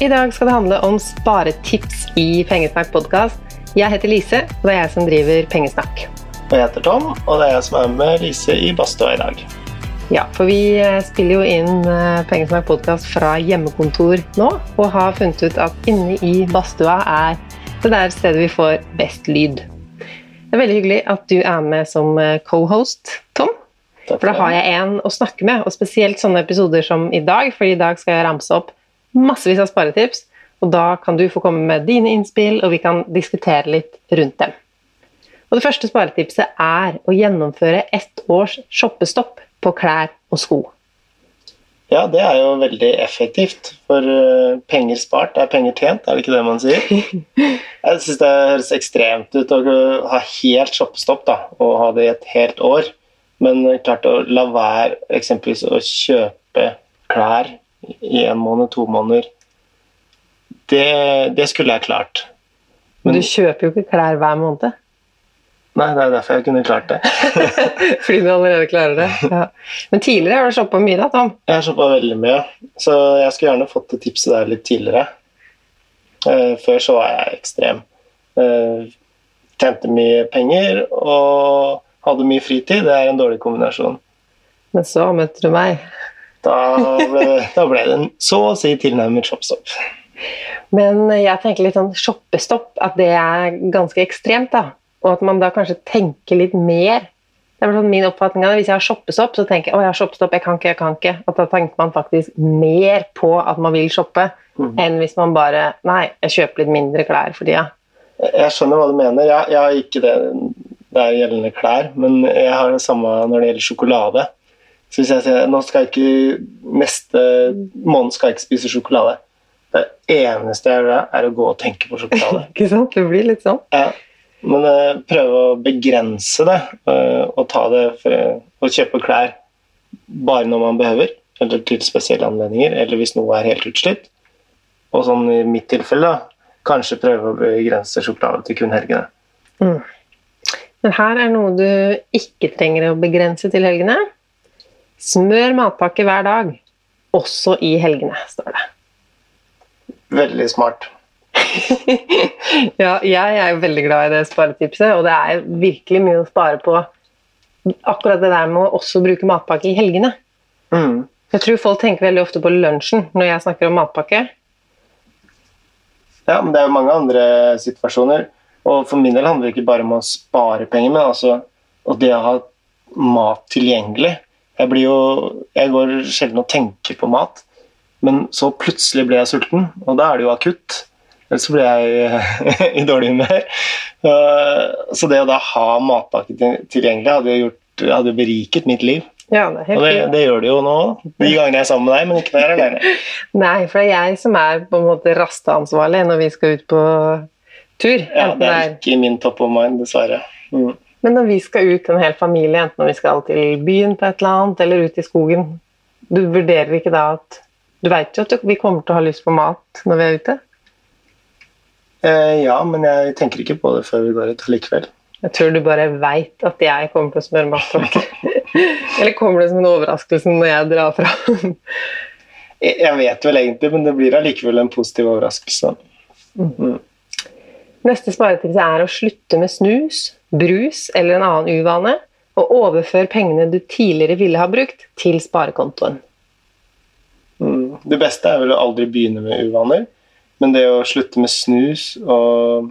I dag skal det handle om sparetips i Pengesnakk podkast. Jeg heter Lise, og det er jeg som driver Pengesnakk. Og jeg heter Tom, og det er jeg som er med Lise i badstua i dag. Ja, for vi eh, spiller jo inn eh, Pengesnakk podkast fra hjemmekontor nå, og har funnet ut at inne i badstua er det der stedet vi får best lyd. Det er veldig hyggelig at du er med som eh, co-host, Tom. For da har jeg en å snakke med, og spesielt sånne episoder som i dag, for i dag skal jeg ramse opp massevis av sparetips, og da kan du få komme med dine innspill, og vi kan diskutere litt rundt dem. Og Det første sparetipset er å gjennomføre ett års shoppestopp på klær og sko. Ja, det er jo veldig effektivt, for eh, penger spart er penger tjent, er det ikke det man sier? Jeg syns det høres ekstremt ut å ha helt shoppestopp da, og ha det i et helt år. Men klart å la være eksempelvis å kjøpe klær i en måned, to måneder, det, det skulle jeg klart. Men du kjøper jo ikke klær hver måned, Nei, det er derfor jeg kunne klart det. fordi du allerede klarer det. Ja. Men tidligere har du shoppa mye, da, Tom. Jeg har shoppa veldig mye, så jeg skulle gjerne fått det tipset der litt tidligere. Uh, før så var jeg ekstrem. Uh, tjente mye penger og hadde mye fritid. Det er en dårlig kombinasjon. Men så møtte du meg. Da ble, da ble det en så å si tilnærmet shopstopp. Men jeg tenker litt sånn shoppestopp, at det er ganske ekstremt, da. Og at man da kanskje tenker litt mer. Det er sånn min oppfatning av det. Hvis jeg har shoppestopp, så tenker jeg å, jeg har shoppestopp, jeg kan ikke, jeg kan ikke. At da tenker man faktisk mer på at man vil shoppe, mm. enn hvis man bare Nei, jeg kjøper litt mindre klær for tida. Jeg skjønner hva du mener. Jeg, jeg har ikke det der gjeldende klær, men jeg har det samme når det gjelder sjokolade. Så hvis jeg sier nå skal jeg ikke neste måned skal jeg ikke spise sjokolade Det eneste jeg gjør, er å gå og tenke på sjokolade. Ikke sant? Det blir litt sånn. Ja, men uh, prøve å begrense det uh, og ta det for eh, å kjøpe klær bare når man behøver, eller til spesielle anledninger, eller hvis noe er helt utslitt. Og sånn i mitt tilfelle, da, kanskje prøve å begrense sjokolade til kun helgene. Men her er noe du ikke trenger å begrense til helgene. Smør matpakke hver dag, også i helgene, står det. Veldig smart. ja, jeg er jo veldig glad i det sparetipset, og det er virkelig mye å spare på akkurat det der med å også bruke matpakke i helgene. Mm. Jeg tror folk tenker veldig ofte på lunsjen når jeg snakker om matpakke. Ja, men det er jo mange andre situasjoner. Og for min del handler det ikke bare om å spare penger, men altså og det å ha mat tilgjengelig. Jeg, blir jo, jeg går sjelden og tenker på mat, men så plutselig blir jeg sulten, og da er det jo akutt. Ellers blir jeg i dårlig humør. Så det å da ha matpakke tilgjengelig hadde jo gjort, hadde beriket mitt liv. Ja, det er helt Og det, det gjør det jo nå, de gangene jeg er sammen med deg, men ikke når jeg er alene. Nei, for det er jeg som er på en måte rasteansvarlig når vi skal ut på tur. Ja, det er ikke min top of mind, dessverre. Mm. Men når vi skal ut en hel familie, enten når vi skal til byen på et eller annet, eller ut i skogen, du vurderer ikke da at Du veit jo at vi kommer til å ha lyst på mat når vi er ute? Eh, ja, men jeg tenker ikke på det før vi går ut likevel. Jeg tror du bare veit at jeg kommer til å smøre matpakke. eller kommer det som en overraskelse når jeg drar fra? Jeg vet vel egentlig, men det blir allikevel en positiv overraskelse. Neste sparetips er å slutte med snus, brus eller en annen uvane, og overfør pengene du tidligere ville ha brukt, til sparekontoen. Mm. Det beste er vel å aldri begynne med uvaner, men det å slutte med snus og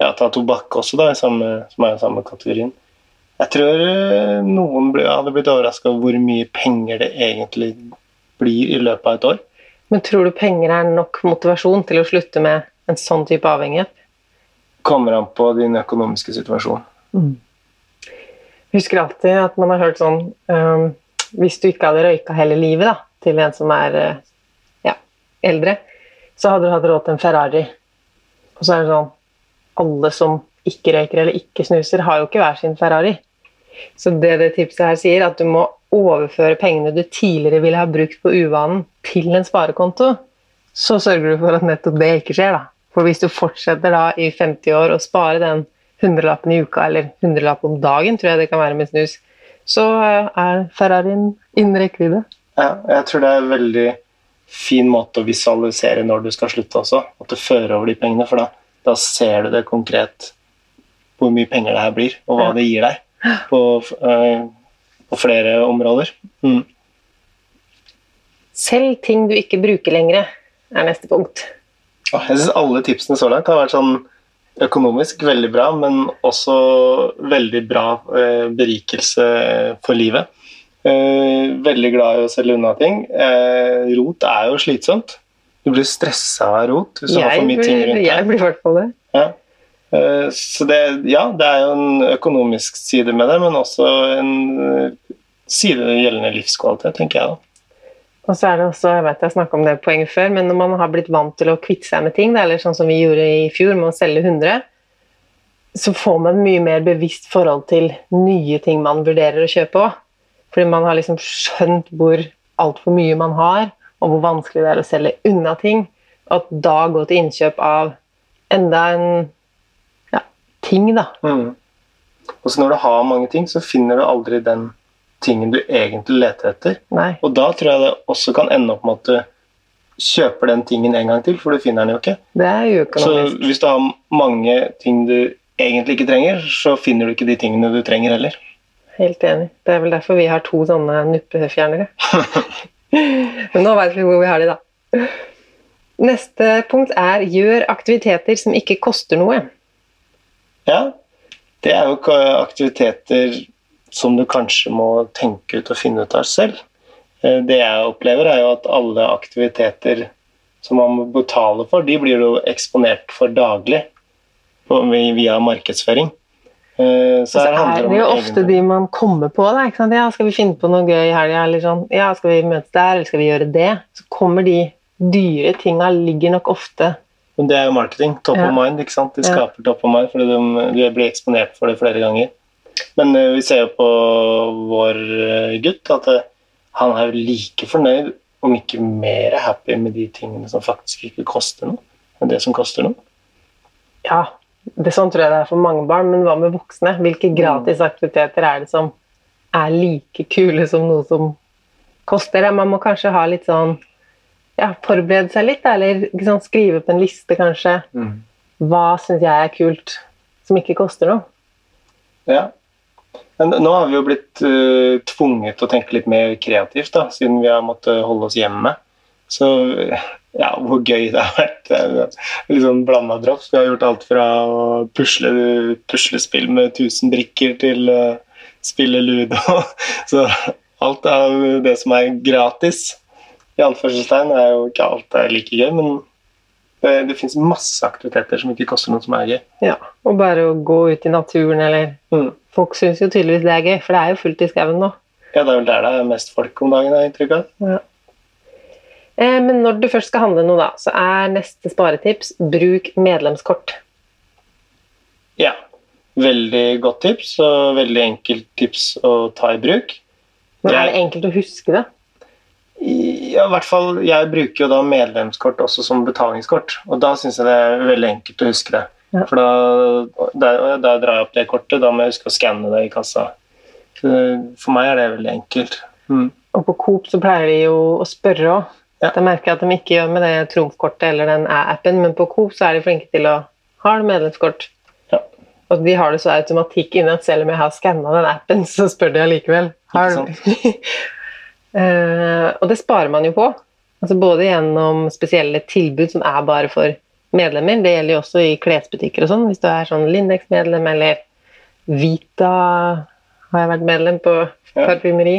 ja, ta tobakk også, da, som er i samme kategorien Jeg tror eh, noen hadde blitt overraska over hvor mye penger det egentlig blir i løpet av et år. Men tror du penger er nok motivasjon til å slutte med en sånn type avhengighet? Kommer an på din økonomiske situasjon. Jeg husker alltid at man har hørt sånn um, Hvis du ikke hadde røyka hele livet da, til en som er eh, ja, eldre, så hadde du hatt råd til en Ferrari. Og så er det sånn Alle som ikke røyker eller ikke snuser, har jo ikke hver sin Ferrari. Så det det tipset her sier, at du må overføre pengene du tidligere ville ha brukt på uvanen, til en sparekonto. Så sørger du for at nettopp det ikke skjer. da. For hvis du fortsetter da i 50 år å spare den hundrelappen i uka, eller hundrelapp om dagen, tror jeg det kan være med snus, så eh, er Ferrarien innen rekkevidde. Ja, jeg tror det er en veldig fin måte å visualisere når du skal slutte også. At du fører over de pengene, for da, da ser du det konkret hvor mye penger det her blir, og hva Ja. det gir deg på, eh, på flere områder. Mm. Selv ting du ikke bruker lenger, er neste punkt. Jeg syns alle tipsene så langt har vært sånn økonomisk veldig bra, men også veldig bra eh, berikelse for livet. Eh, veldig glad i å selge unna ting. Eh, rot er jo slitsomt. Du blir stressa av rot hvis du har Jeg for mye ting blir, rundt jeg blir i hvert fall det. Ja. Så det, ja, det er jo en økonomisk side med det, men også en side gjeldende livskvalitet, tenker jeg da. Og så er det også, jeg vet jeg snakket om det poenget før, men når man har blitt vant til å kvitte seg med ting, eller sånn som vi gjorde i fjor med å selge 100, så får man mye mer bevisst forhold til nye ting man vurderer å kjøpe òg. Fordi man har liksom skjønt hvor altfor mye man har, og hvor vanskelig det er å selge unna ting. Og at da gå til innkjøp av enda en ja, ting, da. Mm. Og så når du har mange ting, så finner du aldri den tingen du egentlig leter etter. Nei. Og da tror jeg det også kan ende opp med at du kjøper den tingen en gang til, for du finner den jo ikke. Det er Så hvis du har mange ting du egentlig ikke trenger, så finner du ikke de tingene du trenger heller. Helt enig. Det er vel derfor vi har to sånne nuppefjernere. Men nå vet vi hvor vi har de, da. Neste punkt er gjør aktiviteter som ikke koster noe. Ja, det er jo aktiviteter som du kanskje må tenke ut og finne ut av selv. Eh, Det jeg opplever, er jo at alle aktiviteter som man må betale for, de blir jo eksponert for daglig via markedsføring. Eh, Så her er handler det om det jo ofte de man kommer på. Da? Ja, skal vi finne på noe gøy i helga? Eller sånn, ja, skal vi møtes der, eller skal vi gjøre det? Så kommer de dyre tinga ligger nok ofte Men det er jo marketing. Top Ja. of mind. ikke sant? De Ja. skaper top of mind fordi de, de blir eksponert for det flere ganger. Men eh, vi ser jo på vår eh, gutt at eh, han er jo like fornøyd, om ikke mer happy, med de tingene som faktisk ikke koster noe, enn det som koster noe. Ja, det sånn tror jeg det er for mange barn, men hva med voksne? Hvilke gratis aktiviteter er det som er like kule som noe som koster? Man må kanskje ha litt sånn ja, Forberede seg litt, eller ikke skrive på en liste, kanskje. Hva syns jeg er kult som ikke koster noe? Ja. Men nå har vi jo blitt uh, tvunget til å tenke litt mer kreativt, da, siden vi har måttet holde oss hjemme. Så ja, hvor gøy det har vært. Litt sånn blanda drops. Vi har gjort alt fra å pusle puslespill med 1000 brikker til å spille ludo. Så alt av det som er gratis, i anførselstegn, er jo ikke alt er like gøy, men det, det fins masse aktiviteter som ikke koster noe som er gøy. Ja, Og bare å gå ut i naturen, eller Mm. Folk syns jo tydeligvis det er gøy, for det er jo fullt i skauen nå. Ja, det er vel der det er mest folk om dagen, har jeg inntrykk av. Eh, men når du først skal handle noe, da, så er neste sparetips bruk medlemskort. Ja. Veldig godt tips, og veldig enkelt tips å ta i bruk. Men er det enkelt å huske det? Ja, i hvert fall, Jeg bruker jo da medlemskort også som betalingskort, og da syns jeg det er veldig enkelt å huske det. Ja. For da, da, da drar jeg opp det kortet, da må jeg huske å skanne det i kassa. For meg er det veldig enkelt. Mm. Og på Coop så pleier de jo å spørre òg. Ja. Det merker jeg at de ikke gjør med det trumfkortet eller den appen, men på Coop så er de flinke til å ha medlemskort. Ja. Og de har det så automatikk inne at selv om jeg har skanna den appen, så spør de allikevel. Har du- og det sparer man jo på. Altså både gjennom spesielle tilbud som er bare for medlemmer. Det gjelder jo også i klesbutikker og sånn. Hvis du er sånn Lindex-medlem eller Vita har jeg vært medlem på parfymeri.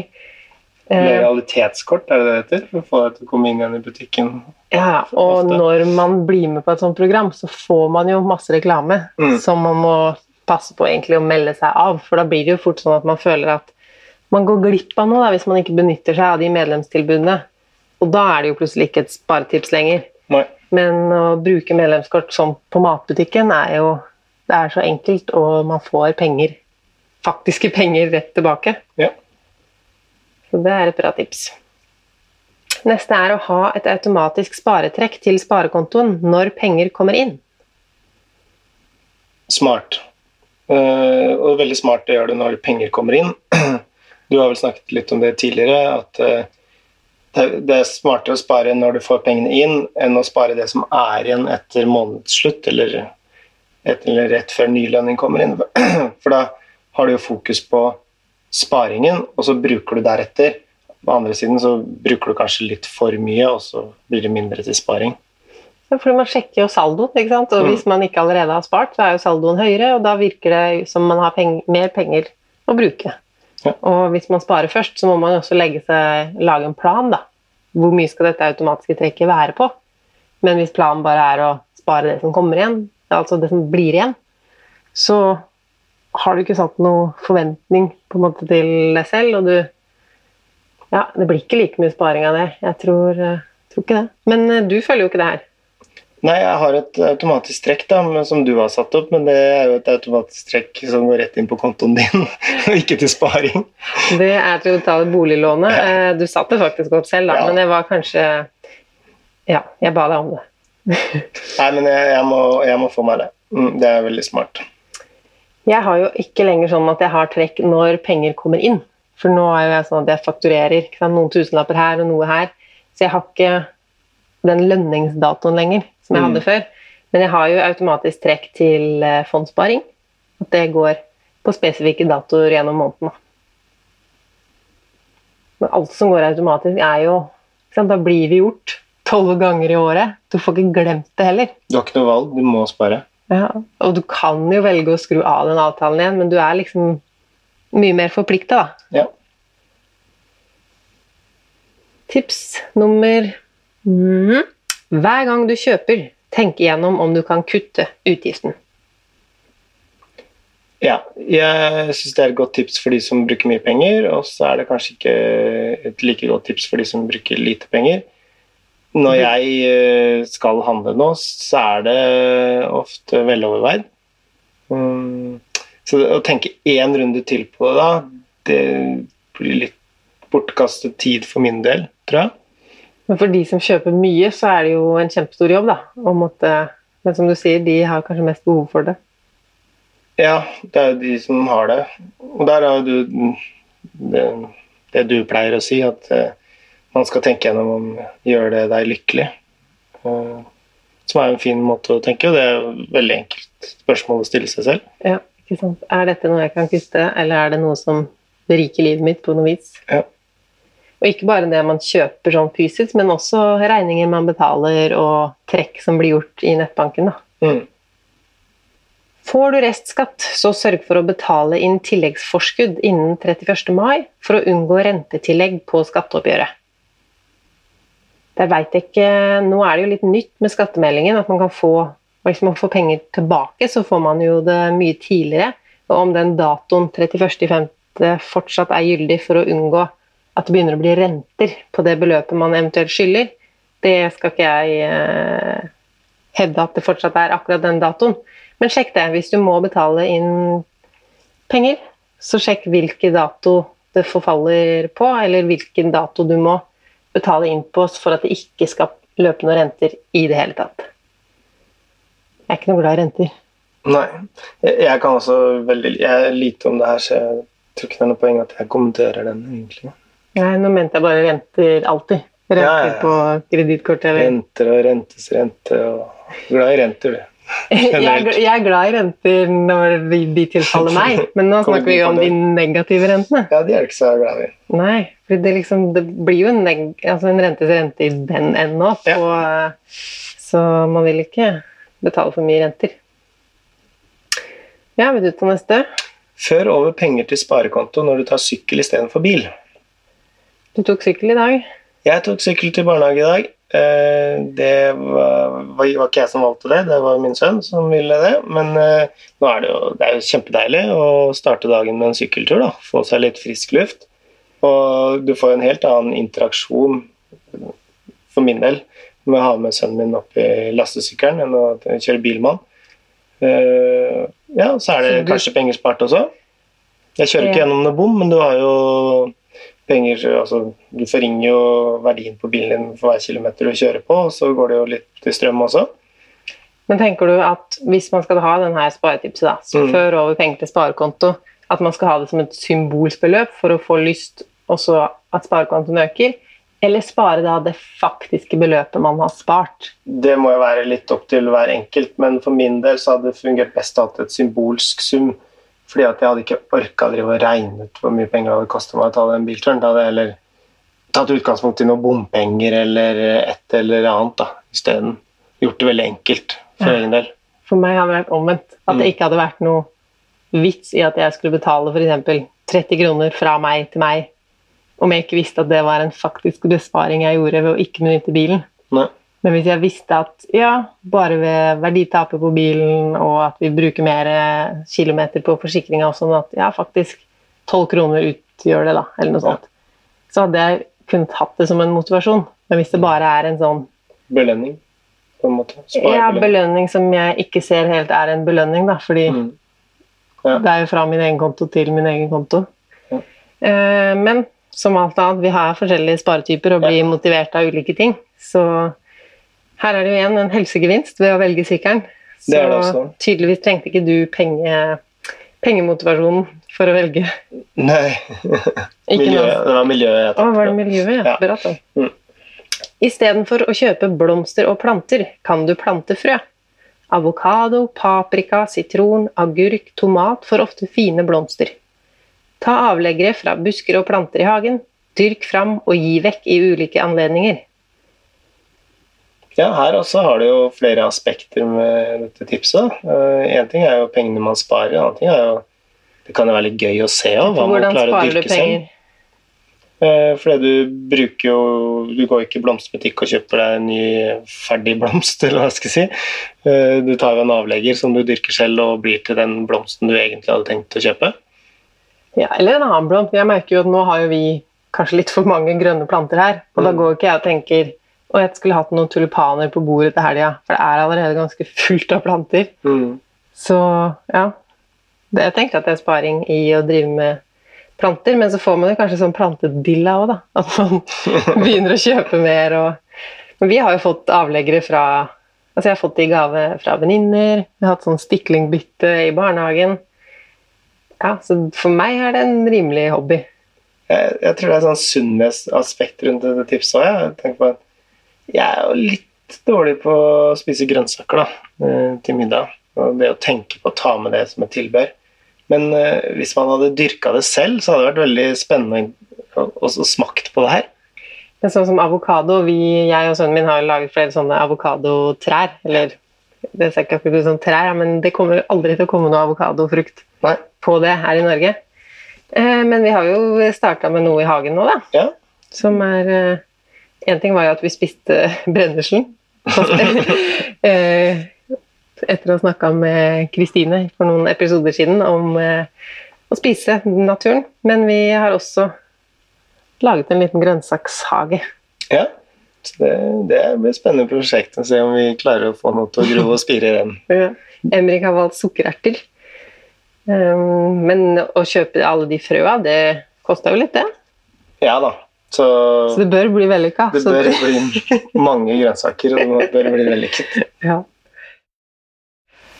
Ja. Lojalitetskort, er det det heter? For å få deg til å komme inn igjen i butikken. Ja, og Ofte. når man blir med på et sånt program, så får man jo masse reklame Mm. som man må passe på egentlig å melde seg av, for da blir det jo fort sånn at man føler at man går glipp av noe da, hvis man ikke benytter seg av de medlemstilbudene. Og da er det jo plutselig ikke et sparetips lenger. Nei. Men å bruke medlemskort som på matbutikken er jo det er så enkelt, og man får penger, faktiske penger rett tilbake. Ja. Så det er et bra tips. Neste er å ha et automatisk sparetrekk til sparekontoen når penger kommer inn. Smart. Eh, og veldig smart det gjør det når penger kommer inn. Du har vel snakket litt om det tidligere, at eh, det, er- er smartere å spare når du får pengene inn, enn å spare det som er igjen etter månedsslutt, eller, eller rett før nylønning kommer inn. For da har du jo fokus på sparingen, og så bruker du deretter. På andre siden så bruker du kanskje litt for mye, og så blir det mindre til sparing. Fordi man sjekker jo saldoen, ikke sant? og Mm. hvis man ikke allerede har spart, så er jo saldoen høyere, og da virker det som man har peng mer penger å bruke. Og hvis man sparer først, så må man også legge seg, lage en plan, da. Hvor mye skal dette automatiske trekket være på? Men hvis planen bare er å spare det som kommer igjen, altså det som blir igjen, så har du ikke satt noe forventning på en måte til deg selv, og du Ja, det blir ikke like mye sparing av det. Jeg tror, eh, tror ikke det. Men eh, du følger jo ikke det her. Nei, jeg har et automatisk trekk da, som du har satt opp, men det er jo et automatisk trekk som går rett inn på kontoen din, og ikke til sparing. Det er til å betale boliglånet. Ja. Du satte det faktisk opp selv, da, Ja. men det var kanskje Ja, jeg ba deg om det. Nei, men jeg, jeg, må, jeg må få meg det. Mm, det er veldig smart. Jeg har jo ikke lenger sånn at jeg har trekk når penger kommer inn. For nå er jo jeg sånn at jeg fakturerer noen tusenlapper her og noe her. Så jeg har ikke den lønningsdatoen lenger som jeg Mm. hadde før. Men jeg har jo automatisk trekk til eh, fondssparing. At det går på spesifikke datoer gjennom måneden. Men alt som går automatisk, er jo? Da blir vi gjort tolv ganger i året. Du får ikke glemt det heller. Du har ikke noe valg, du må spare. Ja, og du kan jo velge å skru av den avtalen igjen, men du er liksom mye mer forplikta, da. Ja. Tips nummer mm. Hver gang du kjøper, tenk igjennom om du kan kutte utgiften. Ja, jeg syns det er et godt tips for de som bruker mye penger, og så er det kanskje ikke et like godt tips for de som bruker lite penger. Når jeg eh, skal handle nå, så er det ofte veloverveid. Mm, Så å tenke én runde til på det da, det blir litt bortkastet tid for min del, tror jeg. Men for de som kjøper mye, så er det jo en kjempestor jobb, da. Måtte, men som du sier, de har kanskje mest behov for det. Ja, det er jo de som har det. Og der er jo du det, det du pleier å si, at eh, man skal tenke gjennom om gjør det deg lykkelig. Eh, som er en fin måte å tenke, og det er et veldig enkelt spørsmål å stille seg selv. Ja, ikke sant? Er dette noe jeg kan kutte, eller er det noe som beriker livet mitt på noe vis? Ja. Og ikke bare det man kjøper sånn fysisk, men også regninger man betaler og trekk som blir gjort i nettbanken. Mm. Får du restskatt, så sørg for å betale inn tilleggsforskudd innen 31. mai for å unngå rentetillegg på skatteoppgjøret. Jeg vet ikke, Nå er det jo litt nytt med skattemeldingen, at man kan få hvis man får penger tilbake, så får man jo det mye tidligere. Og om den datoen 31.5. fortsatt er gyldig for å unngå at det begynner å bli renter på det beløpet man eventuelt skylder, det skal ikke jeg eh, hevde at det fortsatt er akkurat den datoen. Men sjekk det. Hvis du må betale inn penger, så sjekk hvilken dato det forfaller på, eller hvilken dato du må betale inn på for at det ikke skal løpe noen renter i det hele tatt. Jeg er ikke noe glad i renter. Nei. Jeg, kan også veldig Jeg er lite om det her, så jeg tror ikke det er noe poeng at jeg kommenterer den, egentlig. Nei, nå mente jeg bare renter alltid. Renter Ja, ja, på kredittkortet. Renter og rentes rente og Glad i renter, du. jeg, jeg er glad i renter når de, de tilfaller meg, men nå snakker vi om de negative rentene. Ja, de er ikke så glad i. Nei, for det, liksom, det blir jo en, neg altså en rentes rente i den enden òg, Ja. så man vil ikke betale for mye renter. Ja, vil du ta neste? Før over penger til sparekonto når du tar sykkel istedenfor bil. Du tok sykkel i dag. Jeg tok sykkel til barnehage i dag. Eh, Det var, var ikke jeg som valgte det, det var min sønn som ville det. Men eh, nå er det jo, det er jo kjempedeilig å starte dagen med en sykkeltur. da, Få seg litt frisk luft. Og du får en helt annen interaksjon, for min del, med å ha med sønnen min opp i lastesykkelen enn å kjøre bil med han. Eh, Ja, så er det kanskje penger spart også. Jeg kjører ikke gjennom noe bom, men du har jo penger altså, Du forringer jo verdien på bilen din for hver kilometer du kjører på, og så går det jo litt til strøm også. Men tenker du at hvis man skal ha denne sparetipset, da, så Mm. før over penger til sparekonto, at man skal ha det som et symbolsbeløp for å få lyst, og så at sparekontoen øker? Eller spare da det faktiske beløpet man har spart. Det må jo være litt opp til hver enkelt, men for min del så hadde det fungert best å ha et symbolsk sum. Fordi at jeg hadde ikke orka å regne ut hvor mye penger det hadde kosta meg å ta den bilturen. Da hadde jeg heller tatt utgangspunkt i noen bompenger eller et eller annet isteden. Gjort det veldig enkelt for Ja. egen del. For meg hadde det vært omvendt. At det Mm. ikke hadde vært noe vits i at jeg skulle betale f.eks. 30 kroner fra meg til meg, om jeg ikke visste at det var en faktisk besparing jeg gjorde ved å ikke benytte bilen. Nei. Men hvis jeg visste at ja, bare ved verditapet på bilen og at vi bruker mer eh, kilometer på forsikringa og sånn at ja, faktisk 12 kroner utgjør det, da, eller noe sånt, så hadde jeg kunnet hatt det som en motivasjon. Men hvis det bare er en sånn Belønning, på en måte. ja, belønning som jeg ikke ser helt er en belønning, da, fordi Mm. Ja. det er jo fra min egen konto til min egen konto. Ja. Eh, men som alt annet, vi har forskjellige sparetyper og blir motivert av ulike ting. Så her er det jo igjen en helsegevinst ved å velge sykkelen. Så Det er det tydeligvis trengte ikke du penge, pengemotivasjonen for å velge. Nei, miljø, det var miljøet jeg Å, var det på. miljøet? Ja. Bra, da. Mm. Istedenfor å kjøpe blomster og planter, kan du plante frø. Avokado, paprika, sitron, agurk, tomat får ofte fine blomster. Ta avleggere fra busker og planter i hagen. Dyrk fram og gi vekk i ulike anledninger. Ja, her også har det jo flere aspekter med dette tipset. Én ting er jo pengene man sparer, en annen ting er jo Det kan jo være litt gøy å se av hva man klarer å du dyrke selv. Eh, Fordi du bruker jo Du går ikke i blomsterbutikk og kjøper deg en ny ferdig blomst, eller hva skal jeg si. Eh, Du tar jo en avlegger som du dyrker selv og blir til den blomsten du egentlig hadde tenkt å kjøpe. Ja, eller en annen blomst. Jeg merker jo at nå har jo vi kanskje litt for mange grønne planter her. Og da Mm. går ikke jeg og tenker å, jeg skulle hatt noen tulipaner på bordet til helga. For det er allerede ganske fullt av planter. Så ja. Det, jeg tenker at det er sparing i å drive med planter, men så får man jo kanskje sånn plantedilla òg, da. At man begynner å kjøpe mer og Men vi har jo fått avleggere fra Altså, jeg har fått det i gave fra venninner. Vi har hatt sånn stiklingbytte i barnehagen. Ja, så for meg er det en rimelig hobby. Jeg, jeg tror det er sånn sunnhetsaspekt rundt dette tipset òg. Jeg tenker på at jeg er jo litt dårlig på å spise grønnsaker da, eh, til middag. Og det å tenke på å ta med det som et tilbør. Men eh, hvis man hadde dyrka det selv, så hadde det vært veldig spennende å smakt på det her. Men sånn som avokado vi, Jeg og sønnen min har laget flere sånne avokadotrær. Eller det ser ikke akkurat ut som trær, men det kommer aldri til å komme noe avokadofrukt på det her i Norge. Eh, men vi har jo starta med noe i hagen nå, da. Ja. Som er Én ting var jo at vi spiste brenneslen. Eh, Etter å ha snakka med Kristine for noen episoder siden om eh, å spise naturen. Men vi har også laget en liten grønnsakshage. Ja. Det, det blir et spennende prosjekt å se om vi klarer å få noe til å gro og spire i den. Ja. Emrik har valgt sukkererter. Um, men å kjøpe alle de frøa, det kosta jo litt, det. Ja da. Så Så det bør bli vellykka. det bør bør bli mange grønnsaker, og det bør bli vellykket. Ja.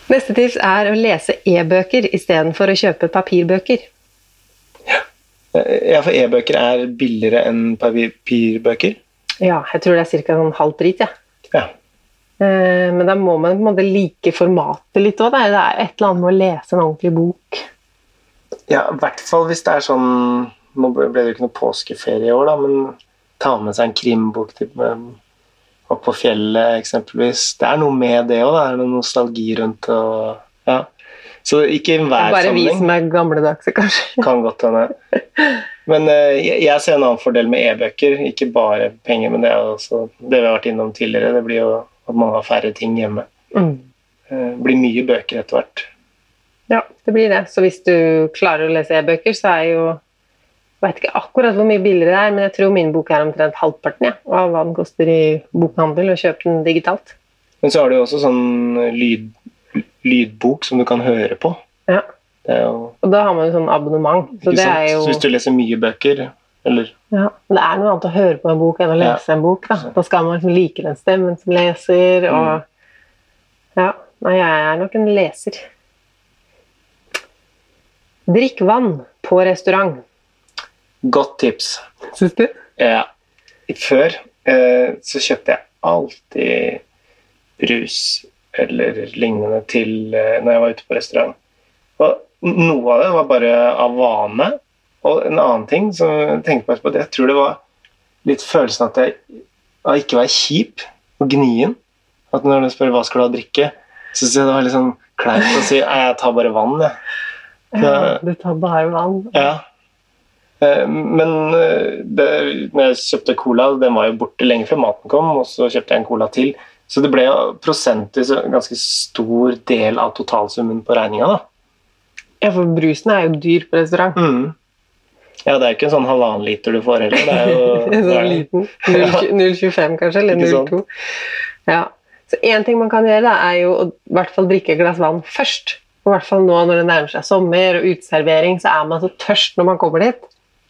Neste tips er å lese e-bøker istedenfor å kjøpe papirbøker. Ja, for e-bøker er billigere enn papirbøker. Ja, jeg tror det er ca. en halv pris. Ja. Ja. Eh, Men da må man på en måte like formatet litt òg. Det er et eller annet med å lese en ordentlig bok. ja, i hvert fall hvis det er sånn Nå ble det jo ikke noe påskeferie i år, da, men ta med seg en krimbok til opp på fjellet, eksempelvis. Det er noe med det òg, det er noe nostalgi rundt og ja. Så ikke i hver Bare vi meg som er gamledagse, kanskje. Kan godt hende. Men uh, jeg, jeg ser en annen fordel med e-bøker. Ikke bare penger, men det er også det vi har vært innom tidligere. Det blir jo at man har færre ting hjemme. Mm. Uh, blir mye bøker etter hvert. Ja, det blir det. Så hvis du klarer å lese e-bøker, så er jo Vet ikke akkurat hvor mye billigere det er, men jeg tror min bok er omtrent halvparten ja, av hva den koster i bokhandel å kjøpe den digitalt. Men så har du jo også sånn lyd, lydbok som du kan høre på. Ja. Det jo, Og da har man jo sånn abonnement. Så jo Så hvis du leser mye bøker, eller ja. Det er noe annet å høre på en bok enn å Ja. lese en bok. Da, da skal man liksom like den stemmen som leser, og Mm. Ja. Nei, jeg er nok en leser. Drikk vann på restaurant. Godt tips. Syns du? Ja. før eh, så kjøpte jeg alltid brus eller lignende til eh, når jeg var ute på restaurant. Og noe av det var bare av vane. Og en annen ting som jeg tenkte på, jeg tror det var litt følelsen at jeg av ikke være kjip og gnien. At når du spør hva skal du ha å drikke, så syns jeg det var litt sånn kleint å si jeg tar bare vann, jeg. Ja, du tar bare vann. Ja. Eh, Men eh, det, når jeg kjøpte cola, den var jo borte lenge før maten kom, og så kjøpte jeg en cola til. Så det ble prosentvis en ganske stor del av totalsummen på regninga. Ja, for brusen er jo dyr på restaurant. Mm. Ja, det er jo ikke en sånn halvannen liter du får heller. Det er jo det så er- liten. 0,25 kanskje, eller 0,2. Ja. Så én ting man kan gjøre, da, er jo å i hvert fall drikke et glass vann først. Og I hvert fall nå når det nærmer seg sommer og uteservering, så er man så tørst når man kommer dit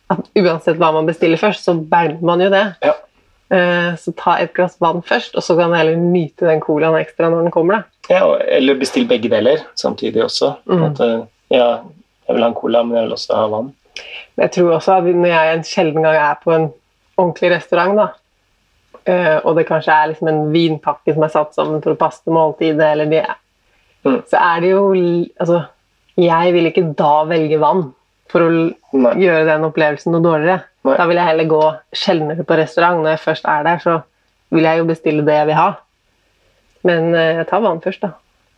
at uansett hva man bestiller først, så bælmer man jo det. Ja. Eh, Så ta et glass vann først, og så kan du heller nyte den colaen ekstra når den kommer. da. Ja, eller bestill begge deler samtidig også. Mm. At, eh, ja, jeg vil ha en cola, men jeg vil også ha vann. Men jeg tror også at når jeg en sjelden gang er på en ordentlig restaurant, da, eh, og det kanskje er liksom en vinpakke som er satt sammen for å passe til måltidet, eller det, Mm. så er det jo Altså, jeg vil ikke da velge vann for å gjøre den opplevelsen noe dårligere. Nei. Da vil jeg heller gå sjeldnere på restaurant. Når jeg først er der, så vil jeg jo bestille det jeg vil ha. Men eh, jeg tar vann først, da.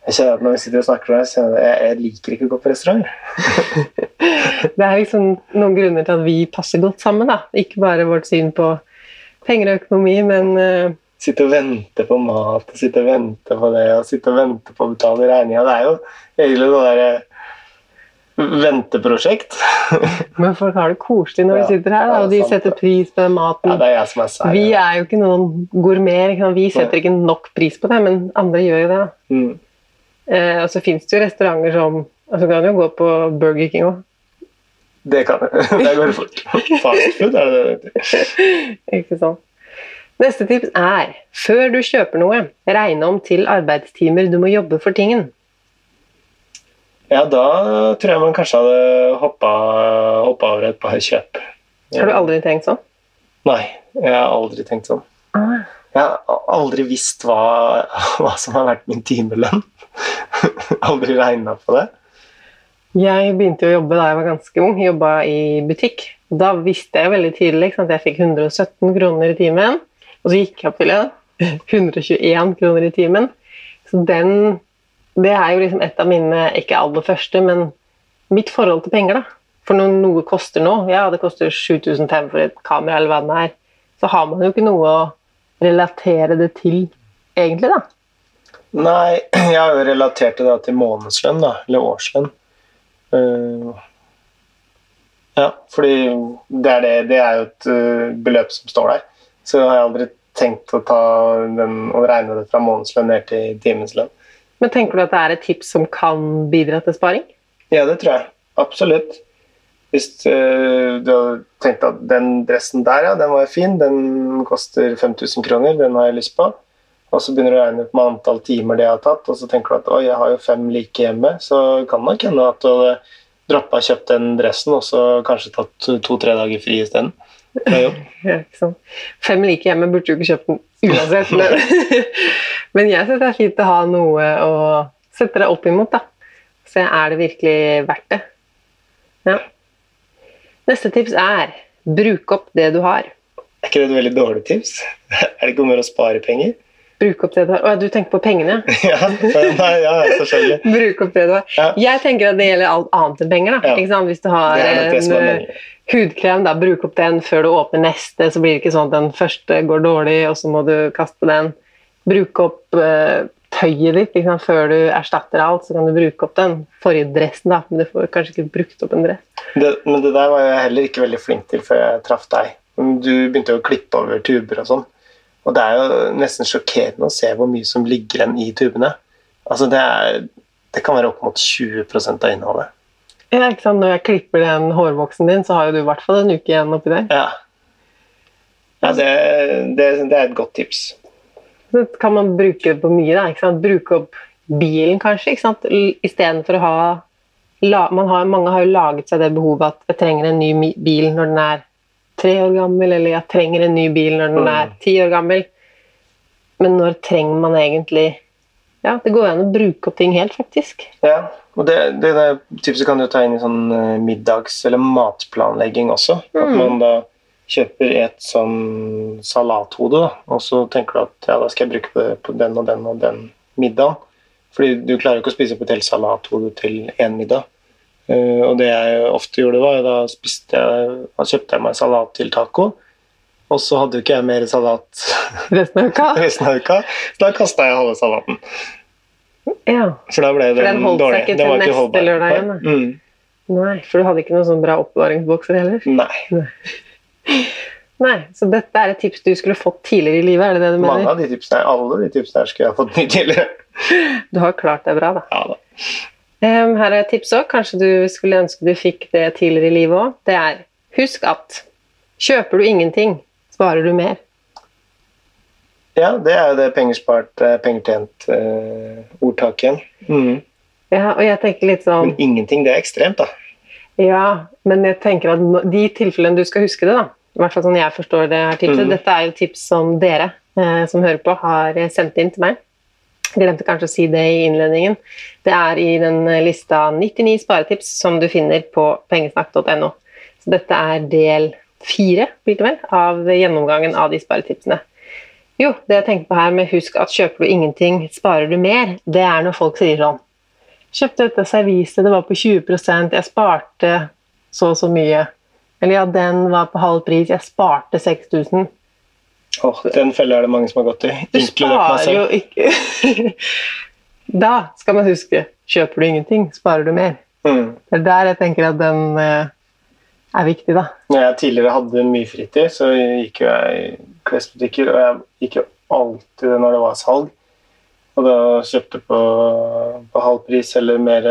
Jeg kjenner at Når vi sitter og snakker så jeg jeg, jeg liker ikke å gå på restaurant. Det er liksom noen grunner til at vi passer godt sammen. da. Ikke bare vårt syn på penger og økonomi, men uh... Sitte og vente på mat, og sitte og vente på det, og sitte og vente på å betale regninga. Det er jo egentlig noe derre venteprosjekt. Men folk har det koselig når Ja, vi sitter her, da, og de sant setter pris på maten. Ja, det er jeg som er sær. vi er jo ikke noen gourmeter. Vi setter ikke nok pris på det, men andre gjør jo det. Mm. Eh, og så fins det jo restauranter som altså kan jo gå på Burger King òg. Det kan Det går fort. Fast food, er det det det? Ikke sant? Neste tips er før du kjøper noe, regne om til arbeidstimer du må jobbe for tingen. Ja, da tror jeg man kanskje hadde hoppa, hoppa over et par kjøp. Har du aldri tenkt sånn? Nei, jeg har aldri tenkt sånn. Jeg har aldri visst hva, hva som har vært min timelønn. aldri regna på det. Jeg begynte å jobbe da jeg var ganske ung. Jobba i butikk. Da visste jeg veldig tidlig at jeg fikk 117 kroner i timen. Og så gikk jeg opp til 121 kroner i timen. Så den Det er jo liksom et av mine, ikke aller første, men mitt forhold til penger, da. For når noe koster nå, ja, det koster 7500 for et kamera, eller hva det er, så har man jo ikke noe å relatere det til, egentlig, da. Nei, jeg har jo relatert det da til månedslønn, da, eller årslønn. Uh, ja, fordi det er, det, det er jo et uh, beløp som står der. Så jeg har aldri tenkt å ta den og regne det fra månedslønn ned til timeslønn. Men tenker du at det er et tips som kan bidra til sparing? Ja, det tror jeg. Absolutt. Hvis eh, du hadde tenkt at den dressen der, ja, den var fin, den koster 5000 kroner, den har jeg lyst på. Og så begynner du å regne ut med antall timer det har tatt, og så tenker du at oi, jeg har jo fem like hjemme, så kan nok hende at du hadde droppa kjøpt den dressen, og så kanskje tatt to-tre dager fri isteden. Ja. Fem like hjemme burde jo ikke kjøpt den uansett, men, men jeg syns det er fint å ha noe å sette deg opp imot. da. Se er det virkelig verdt det. Ja. Neste tips er bruk opp det du har. Er ikke det et veldig dårlig tips? Er det ikke om å spare penger? Bruk opp det du har. Å, du tenker på pengene? ja, nei, ja, selvfølgelig. Bruk opp det du har. Ja. Jeg tenker at det gjelder alt annet enn penger. da. Ja. Hvis du har en eh, hudkrem, da, bruk opp den før du åpner neste, så blir det ikke sånn at den første går dårlig, og så må du kaste den. Bruk opp uh, tøyet ditt sant? før du erstatter alt, så kan du bruke opp den forrige dressen, da, men du får kanskje ikke brukt opp en dress. Det, men det der var jeg heller ikke veldig flink til før jeg traff deg. Du begynte jo å klippe over tuber og sånn. Og det er jo nesten sjokkerende å se hvor mye som ligger igjen i tubene. Altså det, er, det kan være opp mot 20 av innholdet. Ja, ikke sant? Når jeg klipper den hårvoksen din, så har jo du i hvert fall en uke igjen oppi der. Ja, ja det, det, det er et godt tips. Så kan man bruke det på mye. Da, ikke sant? Bruke opp bilen, kanskje. ikke sant? Istedenfor å ha har, Mange har jo laget seg det behovet at jeg trenger en ny bil når den er tre år gammel, eller jeg trenger en ny bil når den Mm. er ti år gammel. Men når trenger man egentlig Ja, det går an å bruke opp ting helt, faktisk. Ja, og det, det der tipset kan du ta inn i sånn eh, middags- eller matplanlegging også. At Mm. man da kjøper et sånn salathode, og så tenker du at ja, da skal jeg bruke det på den og den og den middagen. Fordi du klarer jo ikke å spise opp et helt salathode til én middag. Eh, og det jeg ofte gjorde, var da spiste jeg, da kjøpte jeg meg salat til taco. Og så hadde jo ikke jeg mer salat Resten av uka. resten av uka, så da kasta jeg halve salaten. Ja. For da ble den den holdt seg ikke til neste holdbar. lørdag igjen. Mm. Nei, for du hadde ikke noen sånn bra oppbevaringsbokser heller. Nei. Nei, Så dette er et tips du skulle fått tidligere i livet? er det det du mener? Mange av de tipsene, alle de tipsene her skulle jeg fått tidligere. Du har klart deg bra, da. Ja da. Em, her er et tips òg. Kanskje du skulle ønske du fikk det tidligere i livet òg. Det er husk at kjøper du ingenting, sparer du mer. Ja, det er jo det penger pengetjent-ordtaket uh, tjent eh, ordtaket igjen. Mm. Ja, og jeg tenker litt sånn Men ingenting, det er ekstremt, da. Ja, men jeg tenker at de tilfellene du skal huske det, da. I hvert fall sånn jeg forstår det her tipset. Mm. Dette er jo tips som dere eh, som hører på, har eh, sendt inn til meg. Glemte kanskje å si det i innledningen. Det er i den lista 99 sparetips som du finner på pengesnakk.no. Så dette er del fire blir det vel, av gjennomgangen av de sparetipsene. Jo, det jeg tenker på her med husk at kjøper du ingenting, sparer du mer, det er når folk sier sånn Kjøpte dette serviset, det var på 20% jeg sparte så og så mye. Eller ja, den var på halv pris, jeg sparte 6000. Åh, den fella er det mange som har gått i. Du sparer jo ikke Da skal man huske kjøper du ingenting, sparer du mer. Mm. Det er der jeg tenker at den eh, er viktig, da. Når jeg tidligere hadde mye fritid, så gikk jo jeg i klesbutikker, og jeg gikk jo alltid når det var salg. Og da kjøpte på, på halv pris eller, mer,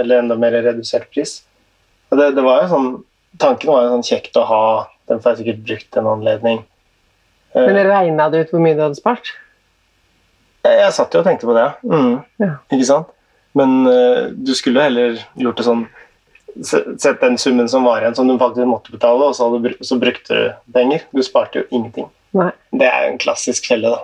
eller enda mer redusert pris. Og det, det var jo sånn, Tanken var jo sånn kjekt å ha, den får jeg sikkert brukt en anledning. Eh, Men regna du ut hvor mye du hadde spart? Jeg, jeg satt jo og tenkte på det, mm. Ja. ikke sant? Men uh, du skulle heller gjort det sånn Sett den summen som var igjen, som du faktisk måtte betale, og så, hadde, så brukte du penger. Du sparte jo ingenting. Nei. Det er jo en klassisk felle, da.